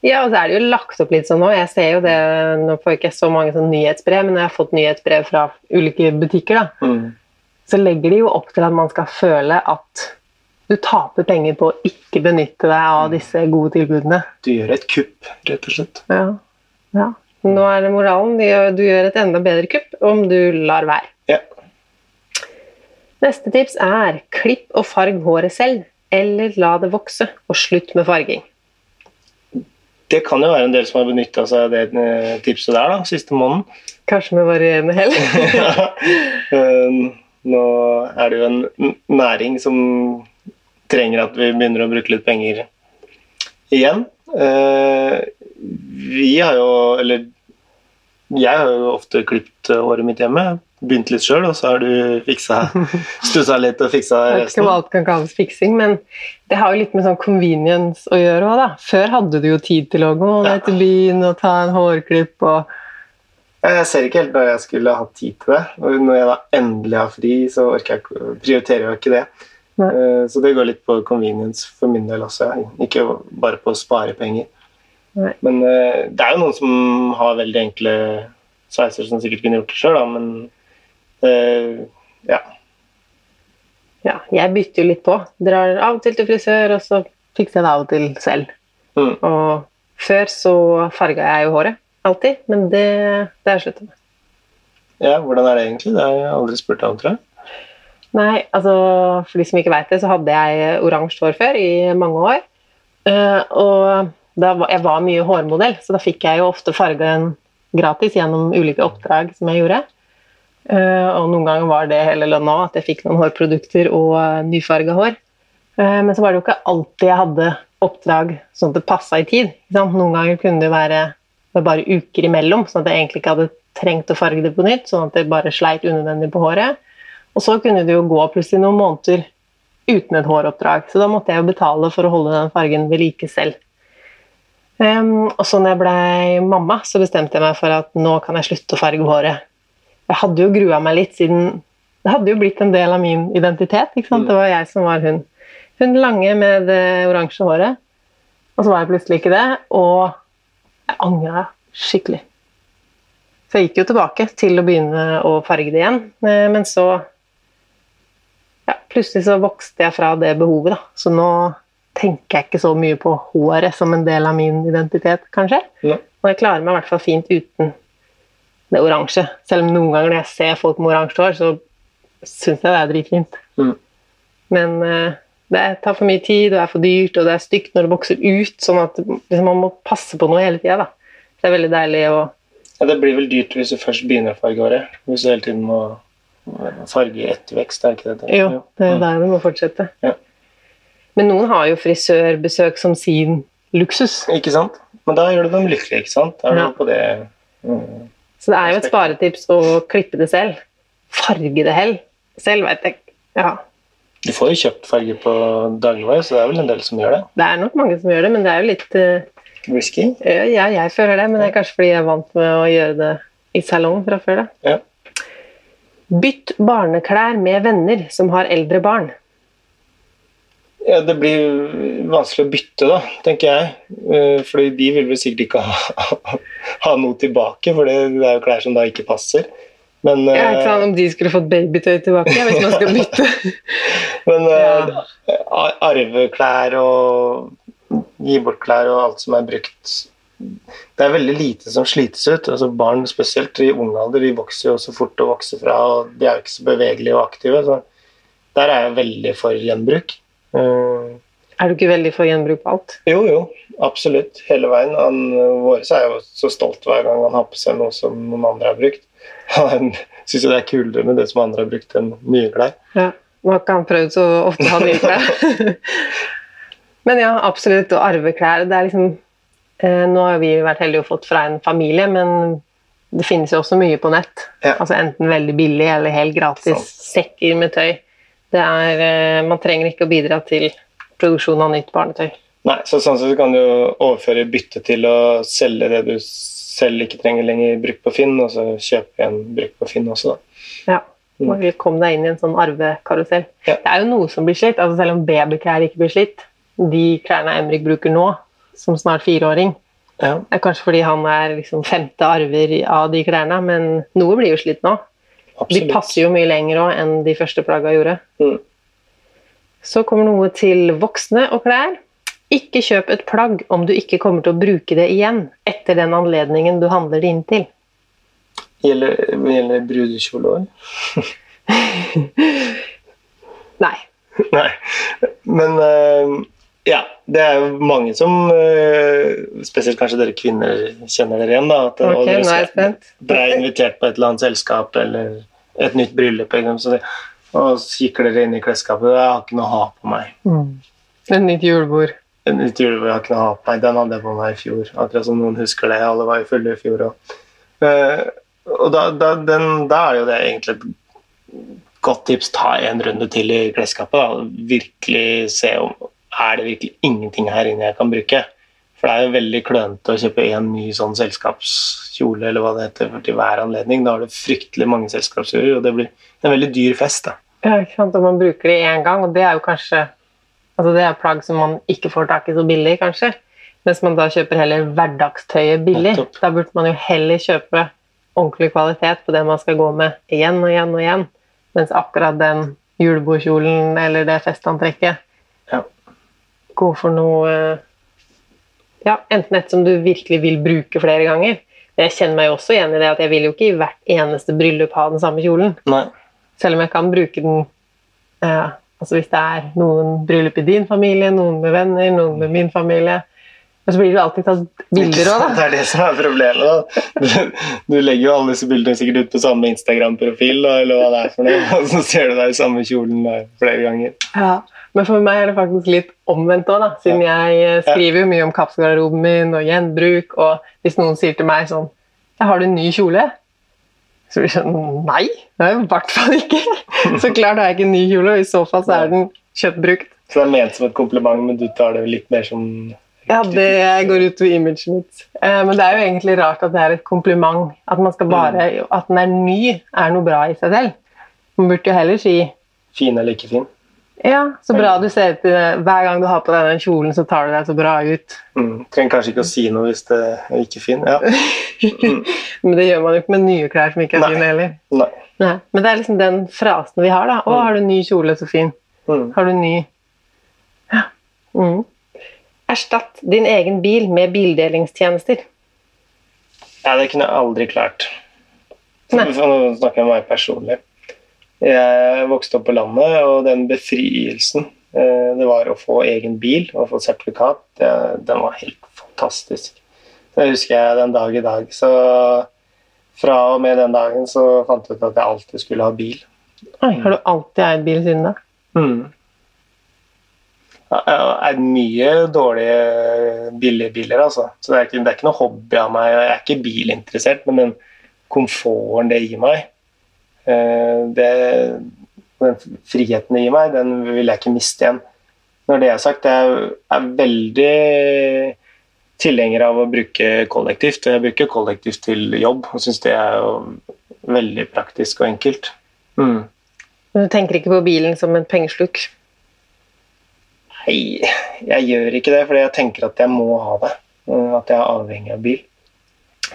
Ja, og så er det jo lagt opp litt sånn nå. Jeg ser jo det, Nå får jeg ikke så mange sånn nyhetsbrev, men jeg har fått nyhetsbrev fra ulike butikker. da, Mm. så legger de jo opp til at man skal føle at du taper penger på å ikke benytte deg av disse gode tilbudene. Du gjør et kupp, rett og slett. Ja. ja. Nå er det moralen. Du gjør, et enda bedre kupp om du lar være. Ja. Neste tips er klipp og farg håret selv, eller la det vokse, og slutt med farging. Det kan jo være en del som har benytta seg av det eh, tipset der, da, siste måneden. Kanskje med varierende hell. ja. Nå er det jo en næring som trenger at vi begynner å bruke litt penger igjen. Eh, Vi har jo, eller jeg har jo ofte klipt håret mitt hjemme. Begynt litt sjøl, og så har du fiksa stussa litt og fiksa Jeg vet ikke alt kan kalles fiksing, men det har jo litt med sånn convenience å gjøre òg, da. Før hadde du jo tid til å gå ned til byen og ta en hårklipp og Jeg ser ikke helt når jeg skulle ha tid til det. Og når jeg da endelig har fri, så orker jeg ikke, prioriterer jeg ikke det. Nei. Eh, Så det går litt på convenience for min del også, ikke bare på å spare penger. Nei. Men eh, det er jo noen som har veldig enkle sveiser som sikkert kunne gjort det sjøl, men uh, ja. Ja, jeg bytter jo litt på. Drar av og til til frisør, og så fikser jeg det av og til selv. Mm. Og før så farga jeg jo håret. Alltid. Men det, har jeg sluttet med. ja, hvordan er det egentlig? Det har jeg aldri spurt deg om, tror jeg. Nei, altså for de som ikke veit det, så hadde jeg oransje hår før i mange år. Eh, og var, jeg var mye hårmodell, så da fikk jeg jo ofte fargen gratis gjennom ulike oppdrag som jeg gjorde. Eh, og noen ganger var det hele lønna at jeg fikk noen hårprodukter og uh, nyfarga hår. Eh, men så var det jo ikke alltid jeg hadde oppdrag sånn at det passa i tid. Noen ganger kunne det være det bare uker imellom, sånn at jeg egentlig ikke hadde trengt å farge det på nytt, sånn at det bare sleit unødvendig på håret. Og så kunne det jo gå plutselig noen måneder uten et håroppdrag, så da måtte jeg jo betale for å holde den fargen ved like selv. Um, og så når jeg ble mamma, så bestemte jeg meg for at nå kan jeg slutte å farge håret. Jeg hadde jo grua meg litt, siden det hadde jo blitt en del av min identitet. ikke sant? Det var jeg som var hun Hun lange med det oransje håret. Og så var jeg plutselig ikke det, og jeg angra skikkelig. Så jeg gikk jo tilbake til å begynne å farge det igjen, eh, men så ja, Plutselig så vokste jeg fra det behovet, da. Så nå tenker jeg ikke så mye på håret som en del av min identitet, kanskje. Ja. Og jeg klarer meg i hvert fall fint uten det oransje. Selv om noen ganger når jeg ser folk med oransje hår, så syns jeg det er dritfint. Mm. Men uh, det tar for mye tid, og det er for dyrt, og det er stygt når det vokser ut. Sånn at liksom, man må passe på noe hele tida. Det er veldig deilig å Ja, det blir vel dyrt hvis du først begynner å farge håret. Hvis du hele tiden må farge i ettervekst, er det ikke det? Jo, det er Mm. der det må fortsette. Ja. Men noen har jo frisørbesøk som sin luksus. Ikke sant? Men da gjør du dem lykkelige, ikke sant? Er du på det mm. Så det er jo et sparetips å klippe det selv. Farge det hell. Selv vet jeg Ja, Du får jo kjøpt farge på dagligvare, så det er vel en del som gjør det. det er nok mange som gjør det, men det er jo litt uh, Risky. Ja, jeg føler det, men det er kanskje fordi jeg er vant med å gjøre det i salong fra før. da. Ja. Bytt barneklær med venner som har eldre barn. Ja, det blir vanskelig å bytte, da, tenker jeg. Eh, Fordi de vil vel sikkert ikke ha, ha noe tilbake, for det er jo klær som da ikke passer. Men, Jeg vet ikke eh, om de skulle fått babytøy tilbake hvis man skal bytte. men eh, Ja. arveklær og gi bort klær og alt som er brukt Det er veldig lite som slites ut. altså Barn spesielt i ung alder de vokser jo så fort å vokse fra, og de er jo ikke så bevegelige og aktive. så Der er jeg veldig for gjenbruk. Eh, Er du ikke veldig for gjenbruk på alt? Jo, jo, absolutt. Hele veien. Han, Våres er jo så stolt hver gang han har på seg noe som noen andre har brukt. Han syns jo det er kulere med det som andre har brukt, enn nye klær. Ja. Nå har ikke han prøvd så ofte å ha nye klær. Men ja, absolutt. Å arve klær det er liksom Nå har vi vært heldige og fått fra en familie, men det finnes jo også mye på nett. Ja. Altså Enten veldig billig eller helt gratis Sant. sekker med tøy. Det er, eh, man trenger ikke å bidra til produksjon av nytt barnetøy. Nei, så sånn sett kan du overføre bytte til å selge det du selv ikke trenger lenger brukt på Finn, og så kjøpe igjen brukt på Finn også, da. Ja. Og vil komme deg inn i en sånn arvekarusell. Ja. Det er jo noe som blir slitt, altså selv om babyklær ikke blir slitt. De klærne Emrik bruker nå, som snart fireåring, Ja, er kanskje fordi han er liksom femte arver av de klærne, men noe blir jo slitt nå. De passer jo mye lenger òg enn de første plagga gjorde. Mm. Så kommer noe til voksne og klær. Ikke kjøp et plagg om du ikke kommer til å bruke det igjen etter den anledningen du handler det inn til. Gjelder, gjelder brudekjole òg? Nei. Nei. Men ja, det er jo mange som eh, Spesielt kanskje dere kvinner kjenner dere igjen. da at, okay, dere er. Dere er invitert på et eller annet selskap eller et nytt bryllup, det, og så kikker dere inn i klesskapet. 'Jeg har ikke noe å ha på meg.' Et nytt julebord. En nytt julebord, 'Jeg har ikke noe å ha på meg.' Den hadde jeg på meg i fjor. Akkurat som noen husker det. Alle var jo fulle i fjor òg. og da, da, den, da er jo det egentlig et godt tips. Ta en runde til i klesskapet. Virkelig se om er det virkelig ingenting her inne jeg kan bruke. For det er jo veldig klønete å kjøpe en ny sånn selskapskjole eller hva det heter, for til hver anledning. Da har du fryktelig mange selskapskjoler, og det blir en veldig dyr fest. da. Ja, ikke sant? Og man bruker det én gang, og det er jo kanskje altså Det er plagg som man ikke får tak i så billig, kanskje. Mens man da kjøper heller hverdagstøyet billig. Nettopp. Da burde man jo heller kjøpe ordentlig kvalitet på det man skal gå med igjen og igjen og igjen. Mens akkurat den julebordkjolen eller det festantrekket. Gå for noe eh, Ja, enten et som du virkelig vil bruke flere ganger. Jeg kjenner meg jo også igjen i det at jeg vil jo ikke i hvert eneste bryllup ha den samme kjolen. Nei. Selv om jeg kan bruke den eh, altså Hvis det er noen bryllup i din familie, noen med venner, noen med min familie Men så blir det alltid tatt bilder òg, Det da. er det som er problemet. da. Du, legger jo alle disse bildene sikkert ut på samme Instagram-profil, eller hva det er for noe, og så ser du deg i samme kjolen flere ganger. Ja. Men for meg er det faktisk litt omvendt òg, siden jeg eh, skriver jo mye om kapsgarderoben min og gjenbruk. Og hvis noen sier til meg sånn «Ja, 'Har du en ny kjole?' Så blir det sånn Nei, det er i hvert fall ikke. Så klart har jeg ikke en ny kjole, og i så fall så er den kjøpt brukt. Så det er ment som et kompliment, men du tar det litt mer som Ja, det går ut over imaget mitt. Eh, men det er jo egentlig rart at det er et kompliment. At man skal bare, at den er ny, er noe bra i seg selv. Man burde jo heller si fin eller ikke fin. Ja, så bra du ser ut i det. Hver gang du har på deg den kjolen, så tar du deg så bra ut. Mm. Trenger kanskje ikke å si noe hvis det er ikke fin. Ja. Men det gjør man jo ikke med nye klær som ikke er Nei. fine heller. Nei. Nei. Men det er liksom den frasen vi har, da. 'Å, har du ny kjole, så fin'. Mm. Har du ny Ja. Mm. Erstatt din egen bil med bildelingstjenester. Ja, det kunne jeg aldri klart. Nå snakker jeg om meg personlig. Jeg vokste opp på landet, og den befrielsen eh, det var å få egen bil og få sertifikat, det, den var helt fantastisk. Det husker jeg den dag i dag. Så fra og med den dagen så fant jeg ut at jeg alltid skulle ha bil. Oi, har du alltid eid bil siden da? Mm. Er mye dårlige billige biler, altså. Så det er, ikke, det er ikke noe hobby av meg. Jeg er ikke bilinteressert, men den komforten det gir meg, eh, det, den friheten det gir meg, den vil jeg ikke miste igjen. Når det er sagt, jeg er veldig tilhenger av å bruke kollektivt. Jeg bruker kollektivt til jobb og syns det er veldig praktisk og enkelt. Mm. Du tenker ikke på bilen som en pengesluk? Nei, jeg gjør ikke det, fordi jeg tenker at jeg må ha det. eh, At jeg er avhengig av bil.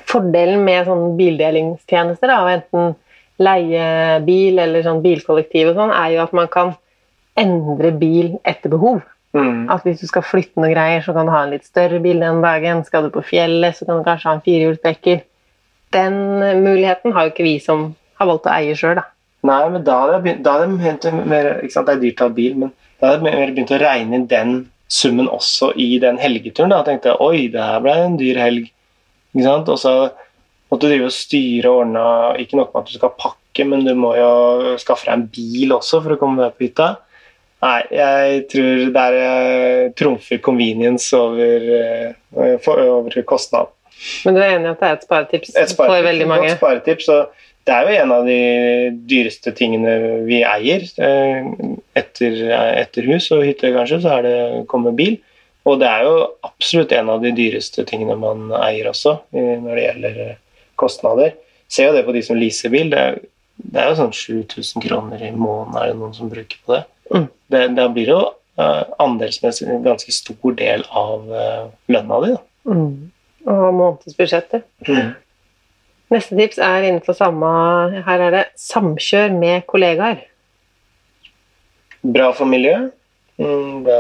Fordelen med sånne bildelingstjenester, da, enten enten leiebil eller sånn bilkollektiv, og sånn, er jo at man kan endre bil etter behov. Mm. At Hvis du skal flytte noen greier, så kan du ha en litt større bil den dagen. Skal du på fjellet, så kan du kanskje ha en firehjulstrekker. Den muligheten har jo ikke vi som har valgt å eie sjøl. Nei, men da hadde jeg begynt, da hadde jeg begynt mer, Det er dyrt å ha bil, men da hadde jeg begynt å regne inn den summen også i den helgeturen. Da Jeg tenkte oi, det her ble en dyr helg. Og så måtte du drive og styre og ordne Ikke nok med at du skal pakke, men du må jo skaffe deg en bil også for å komme deg på hytta. Nei, jeg tror der jeg trumfer convenience over, for, over kostnad. Men du er enig i at det er et sparetips Et for veldig mange? Et sparetips, og det er jo en av de dyreste tingene vi eier. Eh, Etter, etter hus og hytte, kanskje, så er det kommer bil. Og det er jo absolutt en av de dyreste tingene man eier også, når det gjelder eh, kostnader. Ser jo det på de som leaser bil. Det er, det er jo sånn 7000 kroner i måneden er det noen som bruker på det. Mm. det da blir det jo eh, andelsmessig en ganske stor del av eh, lønna di. Mm. Og månedsbudsjettet. Mm. Neste tips er innenfor samme Her er det 'samkjør med kollegaer'. Bra for miljøet. Mm, Da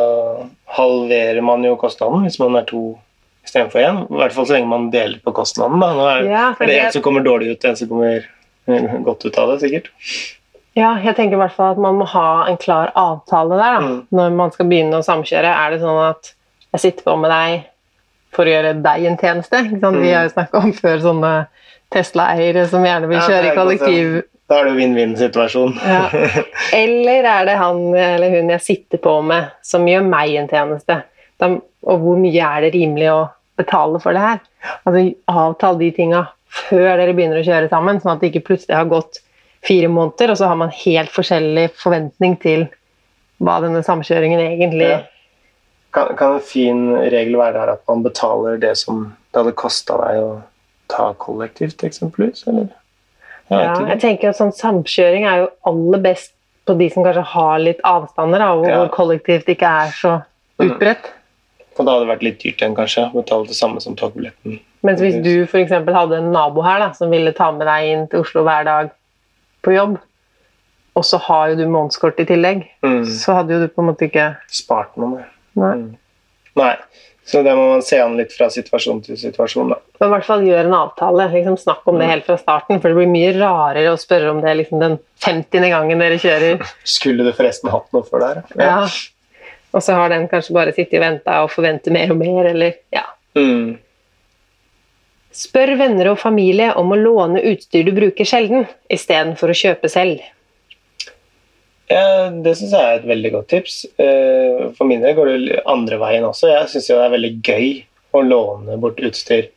halverer man jo kostnaden hvis man er to istedenfor én. I hvert fall så lenge man deler på kostnaden. Da. Nå er, Ja, er det en som kommer dårlig ut, en som kommer eh, godt ut av det, sikkert. Ja, jeg tenker i hvert fall at man må ha en klar avtale der. Da. Mm. Når man skal begynne å samkjøre, er det sånn at jeg sitter på med deg for å gjøre deg en tjeneste. Sant? Vi Mm. har jo snakka om før sånne Tesla-eiere som gjerne vil kjøre i er kollektiv. Da er det jo vinn-vinn-situasjon. Ja. Eller er det han eller hun jeg sitter på med, som gjør meg en tjeneste? De, og hvor mye er det rimelig å betale for det her? Altså, Avtal de tinga før dere begynner å kjøre sammen, sånn at det ikke plutselig har gått fire måneder, og så har man helt forskjellig forventning til hva denne samkjøringen egentlig Ja. Kan, kan en fin regel være der at man betaler det som det hadde kosta deg å ta kollektivt, eksempelvis? Eller? Jeg Ja, jeg tenker at sånn Samkjøring er jo aller best på de som kanskje har litt avstander, da, hvor Ja. kollektivt ikke er så Mm. utbredt. Og da hadde det vært litt dyrt igjen, kanskje. å Betale det samme som togbilletten. Mens hvis du for eksempel hadde en nabo her da, som ville ta med deg inn til Oslo hver dag på jobb, og så har jo du månedskort i tillegg, Mm. så hadde jo du på en måte ikke Spart noe mer. Nei. Mm. Nei. Så det må man se an litt fra situasjon til situasjon, da. Men i hvert fall gjør en avtale. liksom Snakk om det Mm. helt fra starten, for det blir mye rarere å spørre om det liksom den 50. gangen dere kjører. Skulle du forresten hatt noe før der? Ja. Og så har den kanskje bare sittet og venta og forventer mer og mer, eller ja. Mm. Spør venner og familie om å låne utstyr du bruker sjelden, istedenfor å kjøpe selv. Ja, det syns jeg er et veldig godt tips. Eh, For min del går det andre veien også. Jeg syns det er veldig gøy å låne bort utstyr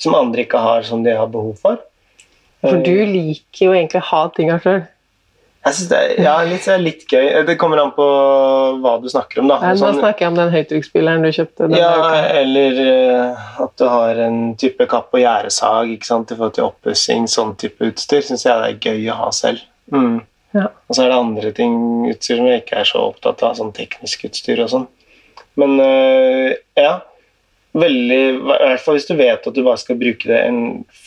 som andre ikke har, som de har behov for. For Eh, du liker jo egentlig å ha tinga sjøl. Jeg synes det er ja, litt, litt gøy. Det kommer an på hva du snakker om, da. Nå Sånn- snakker jeg om den høytrykksspilleren du kjøpte. Ja, eller eh, at du har en type kapp- og gjerdesag i forhold til oppussing. Sånn type utstyr syns jeg det er gøy å ha selv. Mm. Ja. Og så er det andre ting, utstyr som jeg ikke er så opptatt av, sånn teknisk utstyr og sånn. Men øh, ja, veldig I hvert fall hvis du vet at du bare skal bruke det en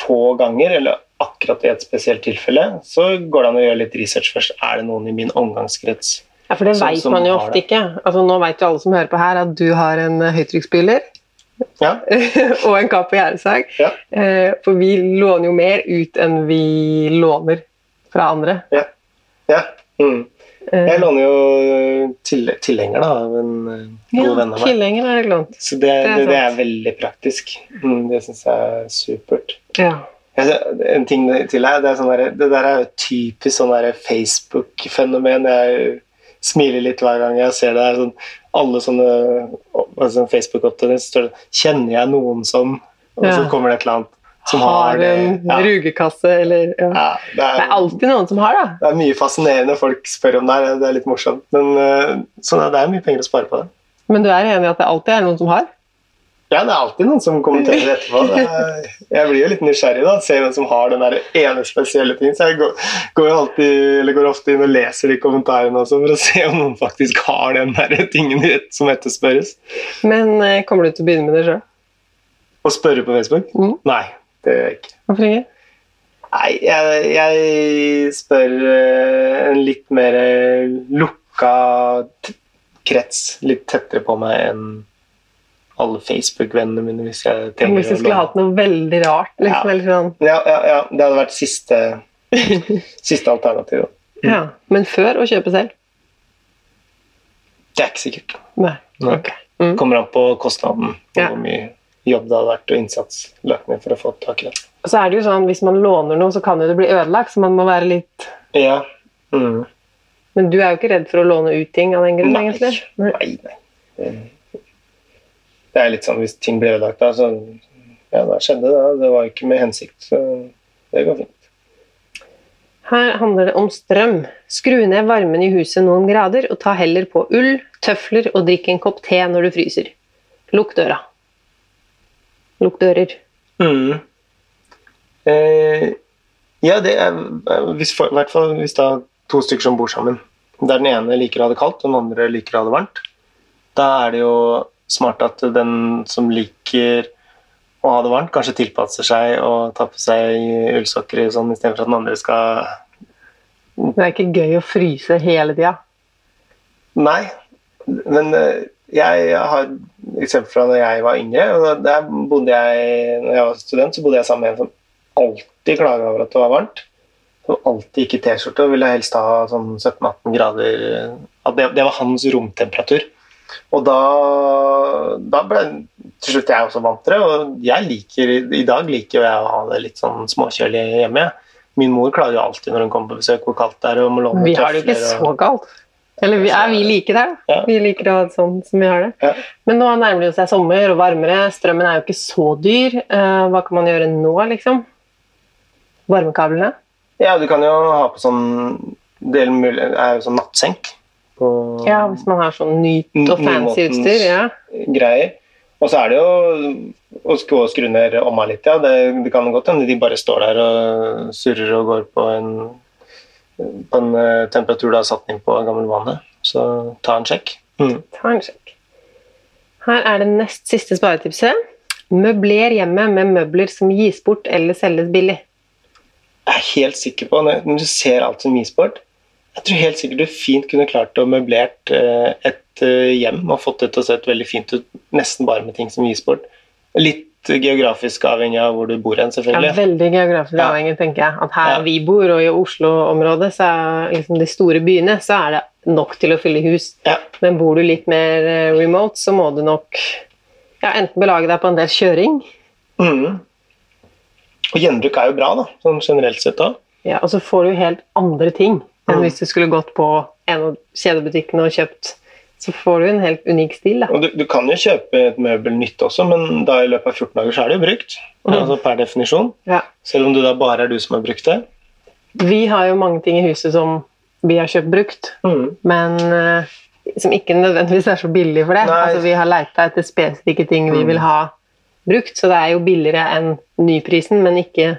få ganger, eller akkurat i et spesielt tilfelle, så går det an å gjøre litt research først. Er det noen i min omgangskrets? Ja, for det Som- vet man jo ofte ikke. Altså, nå vet jo alle som hører på her, at du har en eh, høytrykksspyler Ja, og en kapp og gjerdesag. Ja. Eh, for vi låner jo mer ut enn vi låner fra andre. ja. Mm. Eh, Jeg låner jo til, tilhenger da, av en øh, god ja, venn av meg. tilhenger er det lånt. Så det, Det er det, er veldig praktisk. Mm, det syns jeg er supert. Ja. En ting til her, det, er sånn der, det der er jo typisk sånn Facebook-fenomen. Jeg smiler litt hver gang jeg ser det. her sånn, Alle sånne altså Facebook-opptredener står det 'Kjenner jeg noen som?' Og så kommer det et eller annet som har, Har en Ja, rugekasse eller ja. ja, det, Det er er, alltid noen som har det. det er mye fascinerende folk spør om det her. Det er litt morsomt. Men eh, så det er mye penger å spare på det. Men du er enig i at det alltid er noen som har? Ja, det er alltid noen som kommenterer etterpå. Er, jeg blir jo litt nysgjerrig da, ser hvem som har den der ene spesielle ting. Så jeg går, går, alltid, eller går ofte inn og leser de kommentarene også for å se om noen faktisk har den der tingen som etterspørres. Men eh, kommer du til å begynne med det sjøl? Å spørre på Facebook? Mm. Nei, det gjør jeg ikke. Hvorfor ikke? Nei, jeg, jeg spør eh, en litt mer eh, lukka krets, litt tettere på meg enn alle Facebook-vennene mine, hvis jeg trenger Hvis du skulle hatt noe veldig rart? Liksom, Ja. eller sånn. Ja, ja, ja, det hadde vært siste, siste alternativ. Mm. ja. Men før å kjøpe selv? Det er ikke sikkert. Nei. Nei. Ok. Mm. Kommer an på kostnaden og Ja. hvor mye jobb det hadde vært og innsats lagt ned for å få tak i det. Og så er det jo sånn, Hvis man låner noe, så kan jo det bli ødelagt, så man må være litt Ja. Mm. Men du er jo ikke redd for å låne ut ting av den grunn, egentlig? Nei. Nei, det er litt sånn hvis ting blir ødelagt, da, så Ja, da skjedde det. Det var ikke med hensikt, så det går fint. Her handler det om strøm. Skru ned varmen i huset noen grader, og ta heller på ull, tøfler og drikk en kopp te når du fryser. Lukk døra. Lukk dører. Mm. Eh, ja, det er for, i hvert fall hvis det er to stykker som bor sammen. Der den ene liker å ha det kaldt, og den andre liker å ha det varmt. Da er det jo smart at den som liker å ha det varmt, kanskje tilpasser seg og tar på seg ullsokker sånn, istedenfor at den andre skal Det er ikke gøy å fryse hele tida. Nei, men eh, jeg har eksempel fra da jeg var yngre. og Der bodde jeg, når jeg var student, så bodde jeg sammen med en som alltid klaga over at det var varmt. Som alltid gikk i T-skjorte og ville helst ha sånn 17-18 grader. At det, det var hans romtemperatur. Og da, da ble til slutt jeg også vant til det. Og jeg liker, i dag liker jeg å ha det litt sånn småkjølig hjemme. Min mor klager jo alltid når hun kommer på besøk hvor kaldt det er. og må låne Vi har det ikke så kaldt. Eller vi, er vi like der? da? Ja. Vi liker å ha det sånn som vi har det. Ja. Men nå nærmer det seg sommer og varmere. Strømmen er jo ikke så dyr. Uh, hva kan man gjøre nå, liksom? Varmekablene? Ja, du kan jo ha på sånn del mulig, er jo sånn nattsenk på Ja, hvis man har sånn nytt og fancy utstyr. ja. greier. Og så er det jo å skru, skru ned omma litt, ja. Det, det kan godt hende de bare står der og surrer og går på en, på en eh, temperatur du har satt inn på gammel vane. Så ta en sjekk. Mm. Ta en sjekk. Her er det nest siste sparetipset. Møbler hjemmet med møbler som gis bort eller selges billig. Jeg er helt sikker på, når du ser alt som gis bort Jeg tror helt sikkert du fint kunne klart å møblert eh, et eh, hjem og fått det til å se veldig fint ut, nesten bare med ting som gis bort. Litt geografisk avhengig av hvor du bor hen, Ja, veldig geografisk Ja. avhengig, tenker jeg. At her Ja. vi bor, og i Oslo-området, så er liksom de store byene, så er det nok til å fylle hus. Ja. Men bor du litt mer eh, remote, så må du nok ja, enten belage deg på en del kjøring, mm. Og gjenbruk er jo bra, da, sånn generelt sett òg. ja, og så får du helt andre ting enn Mm. hvis du skulle gått på en av kjedebutikkene og kjøpt. Så får du en helt unik stil. du, du kan jo kjøpe et møbel nytt også, men da i løpet av 14 dager så er det jo brukt. Mm. Altså per definisjon. Ja. Selv om det da bare er du som har brukt det. Vi har jo mange ting i huset som vi har kjøpt brukt, mm. men eh, som ikke nødvendigvis er så billig for det. Altså, vi har leita etter spesifikke ting vi Mm. vil ha brukt, så det er jo billigere enn nyprisen, men ikke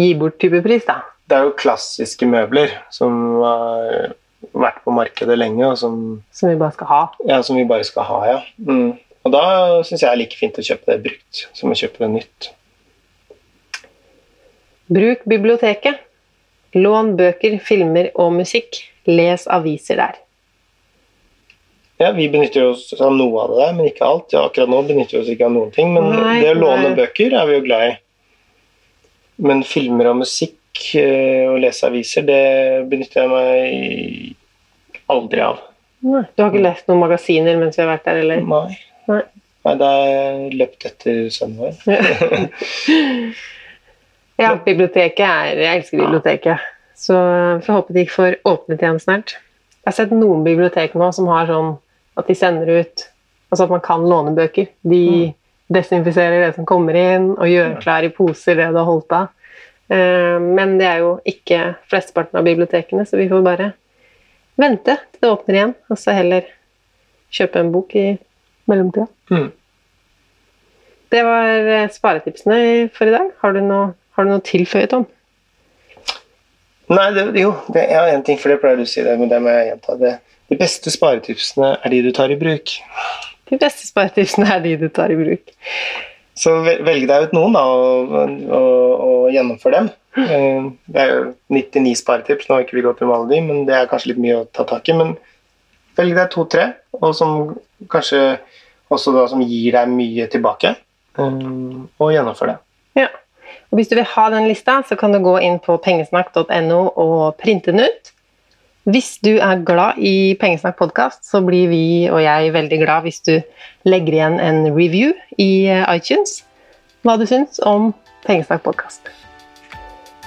gi bort type pris, da. det er jo klassiske møbler som har vært på markedet lenge, og som, Som vi bare skal ha. ja, som vi bare skal ha, ja. Mm. Og da syns jeg det er like fint å kjøpe det brukt som å kjøpe det nytt. Bruk biblioteket. Lån bøker, filmer og musikk. Les aviser der. Ja, Vi benytter oss av noe av det der, men ikke alt. Ja, akkurat nå benytter vi oss ikke av noen ting, men Nei, det å låne nei. bøker er vi jo glad i. Men filmer og musikk eh, og lese aviser, det benytter jeg meg aldri av. Du har ikke lest noen magasiner mens vi har vært der, eller? Nei. Nei. Nei, da har jeg løpt etter sønnen vår. Ja, biblioteket er Jeg elsker biblioteket. Så vi får håpe de ikke får åpnet igjen snart. Jeg har sett noen bibliotek nå som har sånn at de sender ut Altså at man kan låne bøker. De desinfiserer det som kommer inn, og gjør klar i poser det du har holdt av. Eh, Men det er jo ikke flesteparten av bibliotekene, så vi får bare vente til det åpner igjen, og så heller kjøpe en bok i mellomtida. Mm. Det var eh, sparetipsene for i dag. Har du noe, har du noe tilføyet om? Nei, det, jo, det, har en ting, for det pleier du å si, det, men det må jeg gjenta. Det. De beste sparetipsene er de du tar i bruk. De beste sparetipsene er de du tar i bruk. Så velg deg ut noen, da, og, og, og gjennomfør dem. Eh, Det er jo 99 sparetips, nå har ikke vi gått gjennom alle de, men det er kanskje litt mye å ta tak i. Men velg deg to-tre, og som kanskje også da som gir deg mye tilbake, eh, og gjennomfør det. Ja. Og hvis du vil ha den lista, så kan du gå inn på pengesnakk.no og printe den ut. Hvis du er glad i Pengesnakk podkast, så blir vi og jeg veldig glad hvis du legger igjen en review i eh, iTunes hva du syns om Pengesnakk podkast.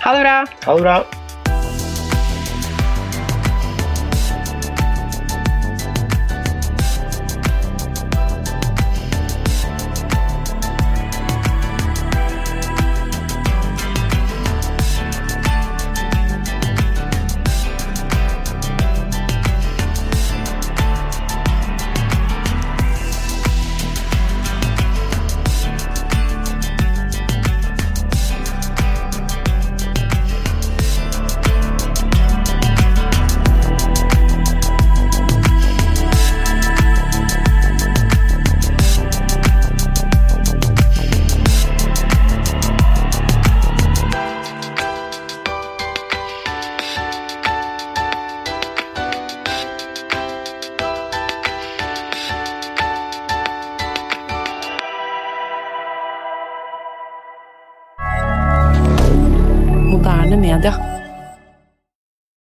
Ha det bra! Ha det bra!